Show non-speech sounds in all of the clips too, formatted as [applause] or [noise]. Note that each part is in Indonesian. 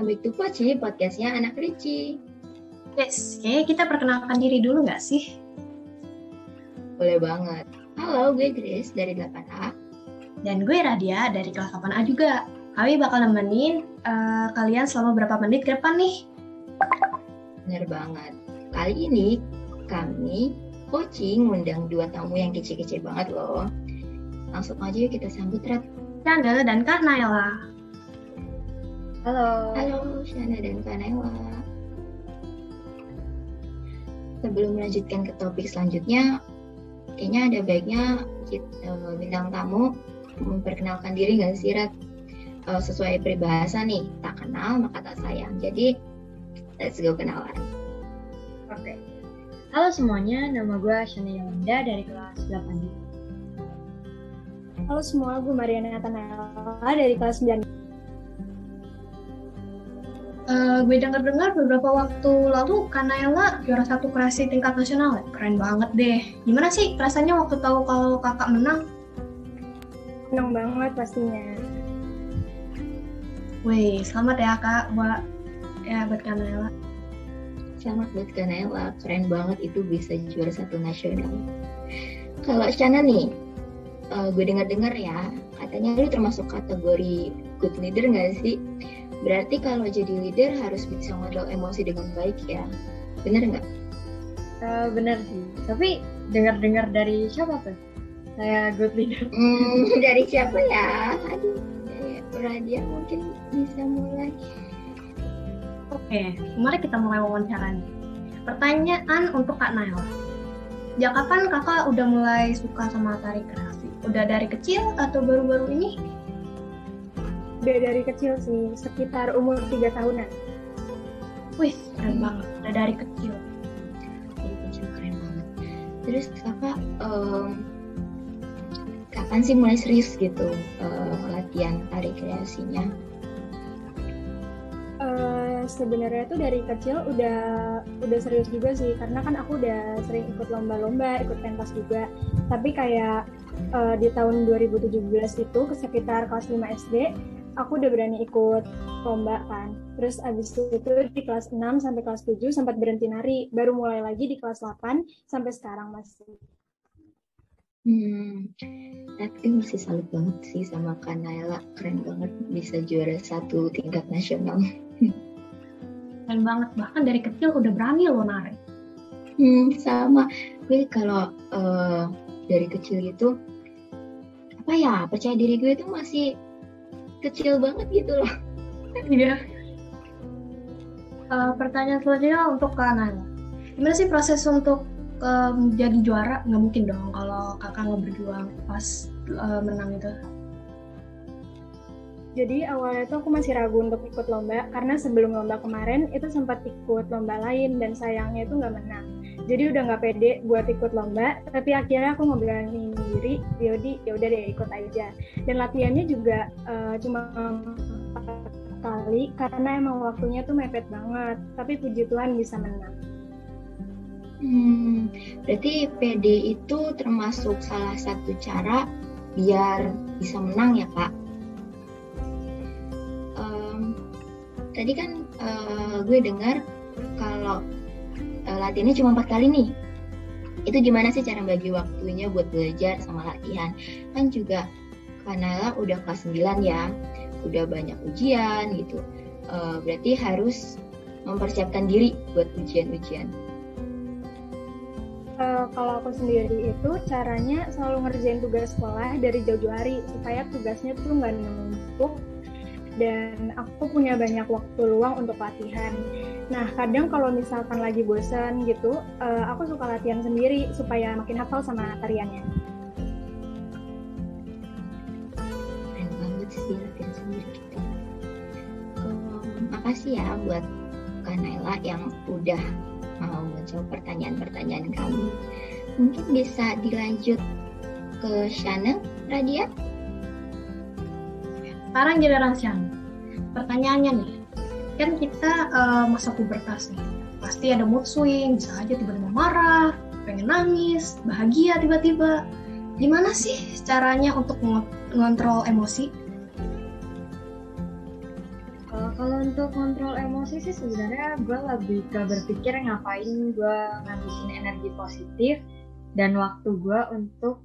Welcome back to Poci, podcastnya anak Ricci. Yes, kayaknya kita perkenalkan diri dulu nggak sih? Boleh banget. Halo, gue Grace dari 8A. Dan gue Radia dari kelas 8A juga. Kami bakal nemenin uh, kalian selama berapa menit ke depan nih? Bener banget. Kali ini kami Poci ngundang dua tamu yang kece-kece banget loh. Langsung aja yuk kita sambut Rat. Chandra dan Kak Naila. Halo. Halo Shana dan Kak Naila. Sebelum melanjutkan ke topik selanjutnya, kayaknya ada baiknya kita, uh, bintang tamu memperkenalkan diri nggak sih Rat? Uh, sesuai peribahasa nih, tak kenal maka tak sayang. Jadi, let's go kenalan. Oke. Okay. Halo semuanya, nama gue Shana Yolanda dari kelas 8 Halo semua, gue Mariana Nathanaela dari kelas 9. Uh, gue dengar-dengar beberapa waktu lalu Kanaela juara satu kreasi tingkat nasional. Keren banget deh. Gimana sih rasanya waktu tahu kalau kakak menang? Senang banget pastinya. Wih, selamat ya kak buat ya buat Kanaela. Selamat buat Kanaela, keren banget itu bisa juara satu nasional. Kalau Shana nih, uh, gue dengar-dengar ya, katanya lu termasuk kategori good leader nggak sih? Berarti kalau jadi leader harus bisa ngontrol emosi dengan baik ya, bener nggak? Uh, bener sih, tapi dengar-dengar dari siapa tuh? Saya good leader. Hmm, [laughs] dari siapa ya? Aduh, Radia mungkin bisa mulai. Oke, mari kita mulai wawancara nih. Pertanyaan untuk Kak Naila. Sejak kapan kakak udah mulai suka sama tari kreasi? Udah dari kecil atau baru-baru ini? Udah dari kecil sih, sekitar umur 3 tahunan. Wih, keren banget. Udah dari kecil. Dari kecil keren banget. Terus kakak, um, kapan sih mulai serius gitu uh, latihan tari kreasinya? Uh, sebenarnya tuh dari kecil udah udah serius juga sih karena kan aku udah sering ikut lomba-lomba ikut pentas juga tapi kayak uh, di tahun 2017 itu sekitar kelas 5 SD aku udah berani ikut lomba kan terus abis itu di kelas 6 sampai kelas 7 sempat berhenti nari baru mulai lagi di kelas 8 sampai sekarang masih Hmm, tapi masih salut banget sih sama Kanaela, keren banget bisa juara satu tingkat nasional. keren banget, bahkan dari kecil udah berani loh nari. Hmm, sama. Gue kalau uh, dari kecil itu apa ya percaya diri gue itu masih kecil banget gitu loh. Iya. uh, pertanyaan selanjutnya untuk Kanaela. Gimana sih proses untuk um, jadi juara nggak mungkin dong kalau kakak nggak berjuang pas uh, menang itu jadi awalnya tuh aku masih ragu untuk ikut lomba karena sebelum lomba kemarin itu sempat ikut lomba lain dan sayangnya itu nggak menang jadi udah nggak pede buat ikut lomba tapi akhirnya aku ngeberaniin diri yaudah ya udah deh ikut aja dan latihannya juga uh, cuma kali karena emang waktunya tuh mepet banget tapi puji Tuhan bisa menang Hmm, berarti PD itu termasuk salah satu cara biar bisa menang ya kak. Um, tadi kan uh, gue dengar kalau latihannya cuma empat kali nih. Itu gimana sih cara bagi waktunya buat belajar sama latihan? Kan juga Kanala udah kelas 9 ya, udah banyak ujian gitu. Uh, berarti harus mempersiapkan diri buat ujian-ujian uh, kalau aku sendiri itu caranya selalu ngerjain tugas sekolah dari jauh-jauh hari supaya tugasnya tuh nggak numpuk dan aku punya banyak waktu luang untuk latihan. Nah kadang kalau misalkan lagi bosan gitu, uh, aku suka latihan sendiri supaya makin hafal sama tariannya. Keren banget sih latihan sendiri gitu. Um, makasih ya buat Kanela yang udah mau menjawab pertanyaan-pertanyaan kami. Mungkin bisa dilanjut ke Shana, Radia? Sekarang giliran Shana. Pertanyaannya nih, kan kita uh, masa pubertas nih. Pasti ada mood swing, bisa aja tiba-tiba marah, pengen nangis, bahagia tiba-tiba. Gimana sih caranya untuk ngontrol emosi? Kalau untuk kontrol emosi sih sebenarnya gue lebih ke berpikir ngapain gue ngabisin energi positif dan waktu gue untuk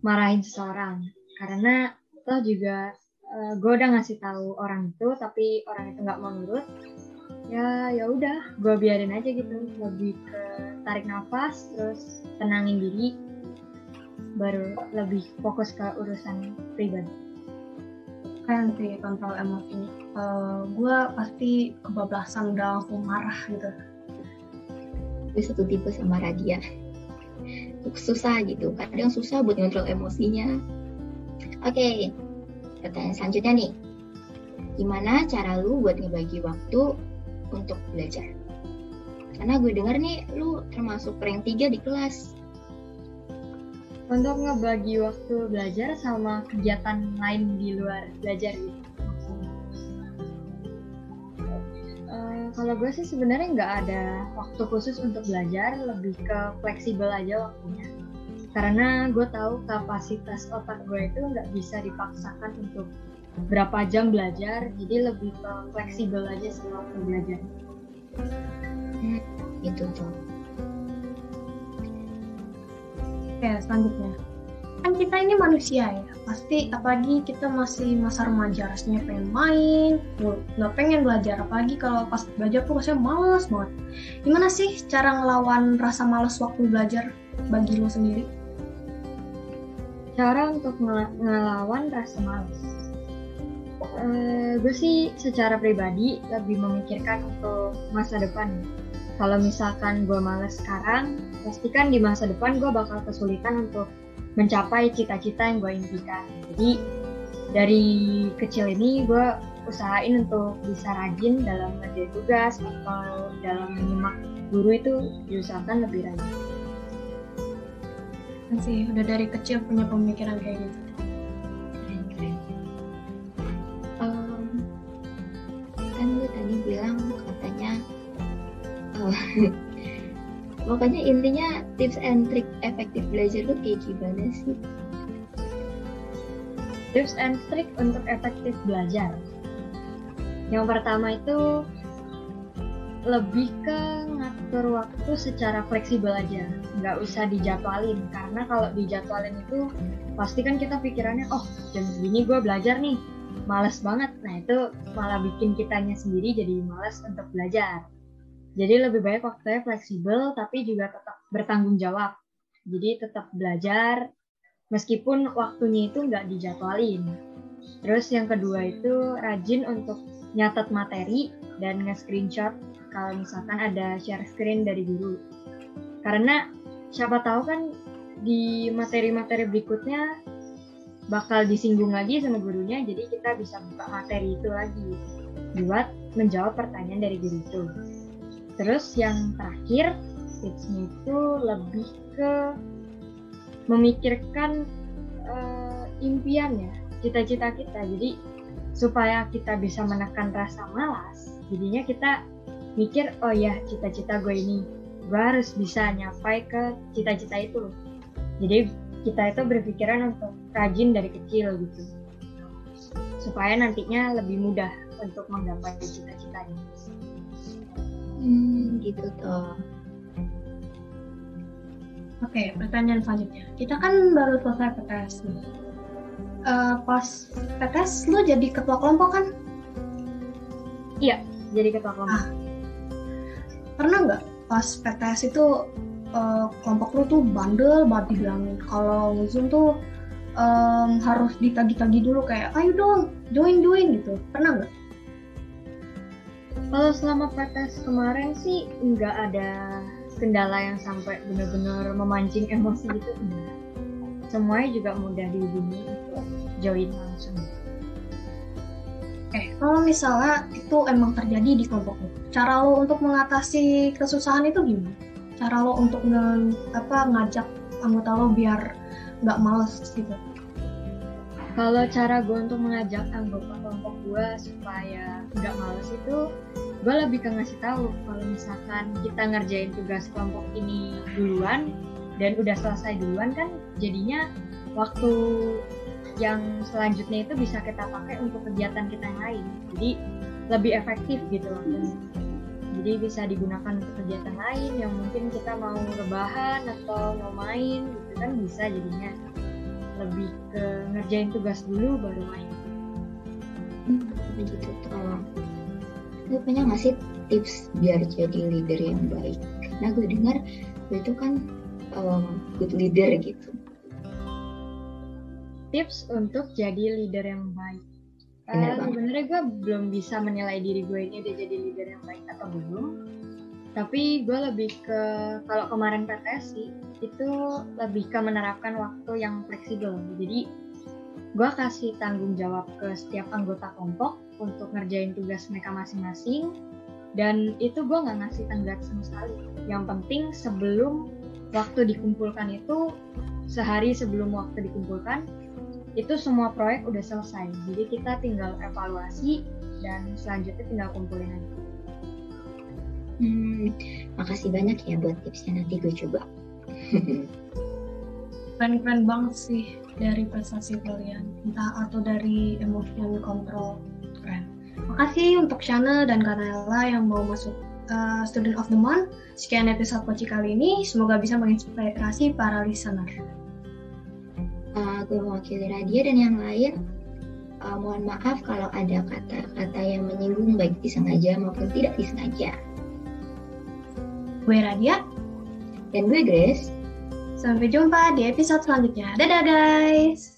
marahin seseorang. Karena toh juga uh, gue udah ngasih tahu orang itu tapi orang itu nggak mau nurut. Ya ya udah gue biarin aja gitu. Lebih ke tarik nafas terus tenangin diri. Baru lebih fokus ke urusan pribadi. Kan sih kontrol emosi. Uh, eh, gue pasti kebablasan udah langsung marah gitu. Gue satu tipe sama Radia. Susah gitu. Kadang susah buat ngontrol emosinya. Oke. okay. Pertanyaan selanjutnya nih gimana cara lu buat ngebagi waktu untuk belajar. Karena gue denger nih lu termasuk rank 3 di kelas. Untuk ngebagi waktu belajar sama kegiatan lain di luar belajar gitu. Uh, kalau gue sih sebenarnya nggak ada waktu khusus untuk belajar, lebih ke fleksibel aja waktunya. Karena gue tahu kapasitas otak gue itu nggak bisa dipaksakan untuk berapa jam belajar jadi lebih ke fleksibel aja sih waktu belajar. Hmm, itu tuh oke selanjutnya. Kan kita ini manusia ya. Pasti apalagi kita masih masa remaja rasanya pengen main nggak pengen belajar. Apalagi kalau pas belajar tuh rasanya males banget. Gimana sih cara ngelawan rasa males waktu belajar bagi lo sendiri cara untuk ngelawan rasa males Uh, gue sih secara pribadi lebih memikirkan untuk masa depan. Kalau misalkan gue males sekarang, pastikan di masa depan gue bakal kesulitan untuk mencapai cita-cita yang gue impikan. Jadi dari kecil ini gue usahain untuk bisa rajin dalam mengerjakan tugas atau dalam menyimak guru itu diusahakan lebih rajin. Kan sih udah dari kecil punya pemikiran kayak gitu. bilang katanya oh, [laughs] pokoknya intinya tips and trick efektif belajar tuh kayak gimana sih? Tips and trick untuk efektif belajar. Yang pertama itu lebih ke ngatur waktu secara fleksibel aja nggak usah dijadwalin karena kalau dijadwalin itu pasti kan kita pikirannya oh jam segini gue belajar nih males banget. Nah itu malah bikin kitanya sendiri jadi males untuk belajar. Jadi lebih baik waktunya fleksibel tapi juga tetap bertanggung jawab. Jadi tetap belajar meskipun waktunya itu nggak dijadwalin. Terus yang kedua itu rajin untuk nyatet materi dan nge-screenshot kalau misalkan ada share screen dari guru. Karena siapa tahu kan di materi-materi berikutnya bakal disinggung lagi sama gurunya jadi kita bisa buka materi itu lagi buat menjawab pertanyaan dari guru itu. Terus yang terakhir tipsnya itu lebih ke memikirkan uh, impian ya cita-cita kita. Jadi supaya kita bisa menekan rasa malas jadinya kita mikir oh ya cita-cita gue ini gue harus bisa nyapai ke cita-cita itu jadi kita itu berpikiran untuk rajin dari kecil gitu supaya nantinya lebih mudah untuk menggapai cita-citanya. Hmm, gitu tuh. Oke, pertanyaan selanjutnya. Kita kan baru selesai PTS nih. Uh, pas PTS lu jadi ketua kelompok kan? Iya, jadi ketua kelompok. Ah. Pernah nggak pas PTS itu uh, kelompok lu tuh bandel banget dibilangin kalau Zoom tuh um, harus ditagi-tagi dulu kayak ayo dong join join gitu pernah nggak? Kalau selama PTS kemarin sih nggak ada kendala yang sampai benar-benar memancing emosi gitu enggak. Semuanya juga mudah dihubungi untuk join langsung. Oke, kalau misalnya itu emang terjadi di kelompok cara lo untuk mengatasi kesusahan itu gimana? cara lo untuk nge, apa ngajak anggota lo biar nggak males gitu? Kalau cara gue untuk mengajak anggota kelompok gue supaya nggak males itu gue lebih ke ngasih tahu kalau misalkan kita ngerjain tugas kelompok ini duluan dan udah selesai duluan kan jadinya waktu yang selanjutnya itu bisa kita pakai untuk kegiatan kita yang lain. Jadi lebih efektif gitu waktunya jadi bisa digunakan untuk kegiatan lain yang mungkin kita mau rebahan atau mau main gitu kan bisa jadinya. Lebih ke ngerjain tugas dulu baru main. Hmm, begitu tuh lu punya nggak sih tips biar jadi leader yang baik? Karena gue dengar gue itu kan um, good leader gitu. Tips untuk jadi leader yang baik uh, sebenarnya gue belum bisa menilai diri gue ini udah jadi leader yang baik atau belum. Tapi gue lebih ke kalau kemarin PTSI itu lebih ke menerapkan waktu yang fleksibel. Jadi gue kasih tanggung jawab ke setiap anggota kelompok untuk ngerjain tugas mereka masing-masing. Dan itu gue nggak ngasih tenggat sama sekali. Yang penting sebelum waktu dikumpulkan itu sehari sebelum waktu dikumpulkan itu semua proyek udah selesai. Jadi kita tinggal evaluasi dan selanjutnya tinggal kumpulin aja hmm, makasih banyak ya buat tipsnya. Nanti gue coba. [laughs] Keren-keren banget sih dari prestasi kalian. Entah atau dari emotion control keren. Makasih untuk Shana dan Kanela yang mau masuk uh, Student of the Month. Sekian episode Poci kali ini. Semoga bisa menginspirasi para listener gue mewakili Radia dan yang lain uh, mohon maaf kalau ada kata-kata yang menyinggung baik disengaja maupun tidak disengaja gue Radia dan gue Grace Sampai jumpa di episode selanjutnya. Dadah guys!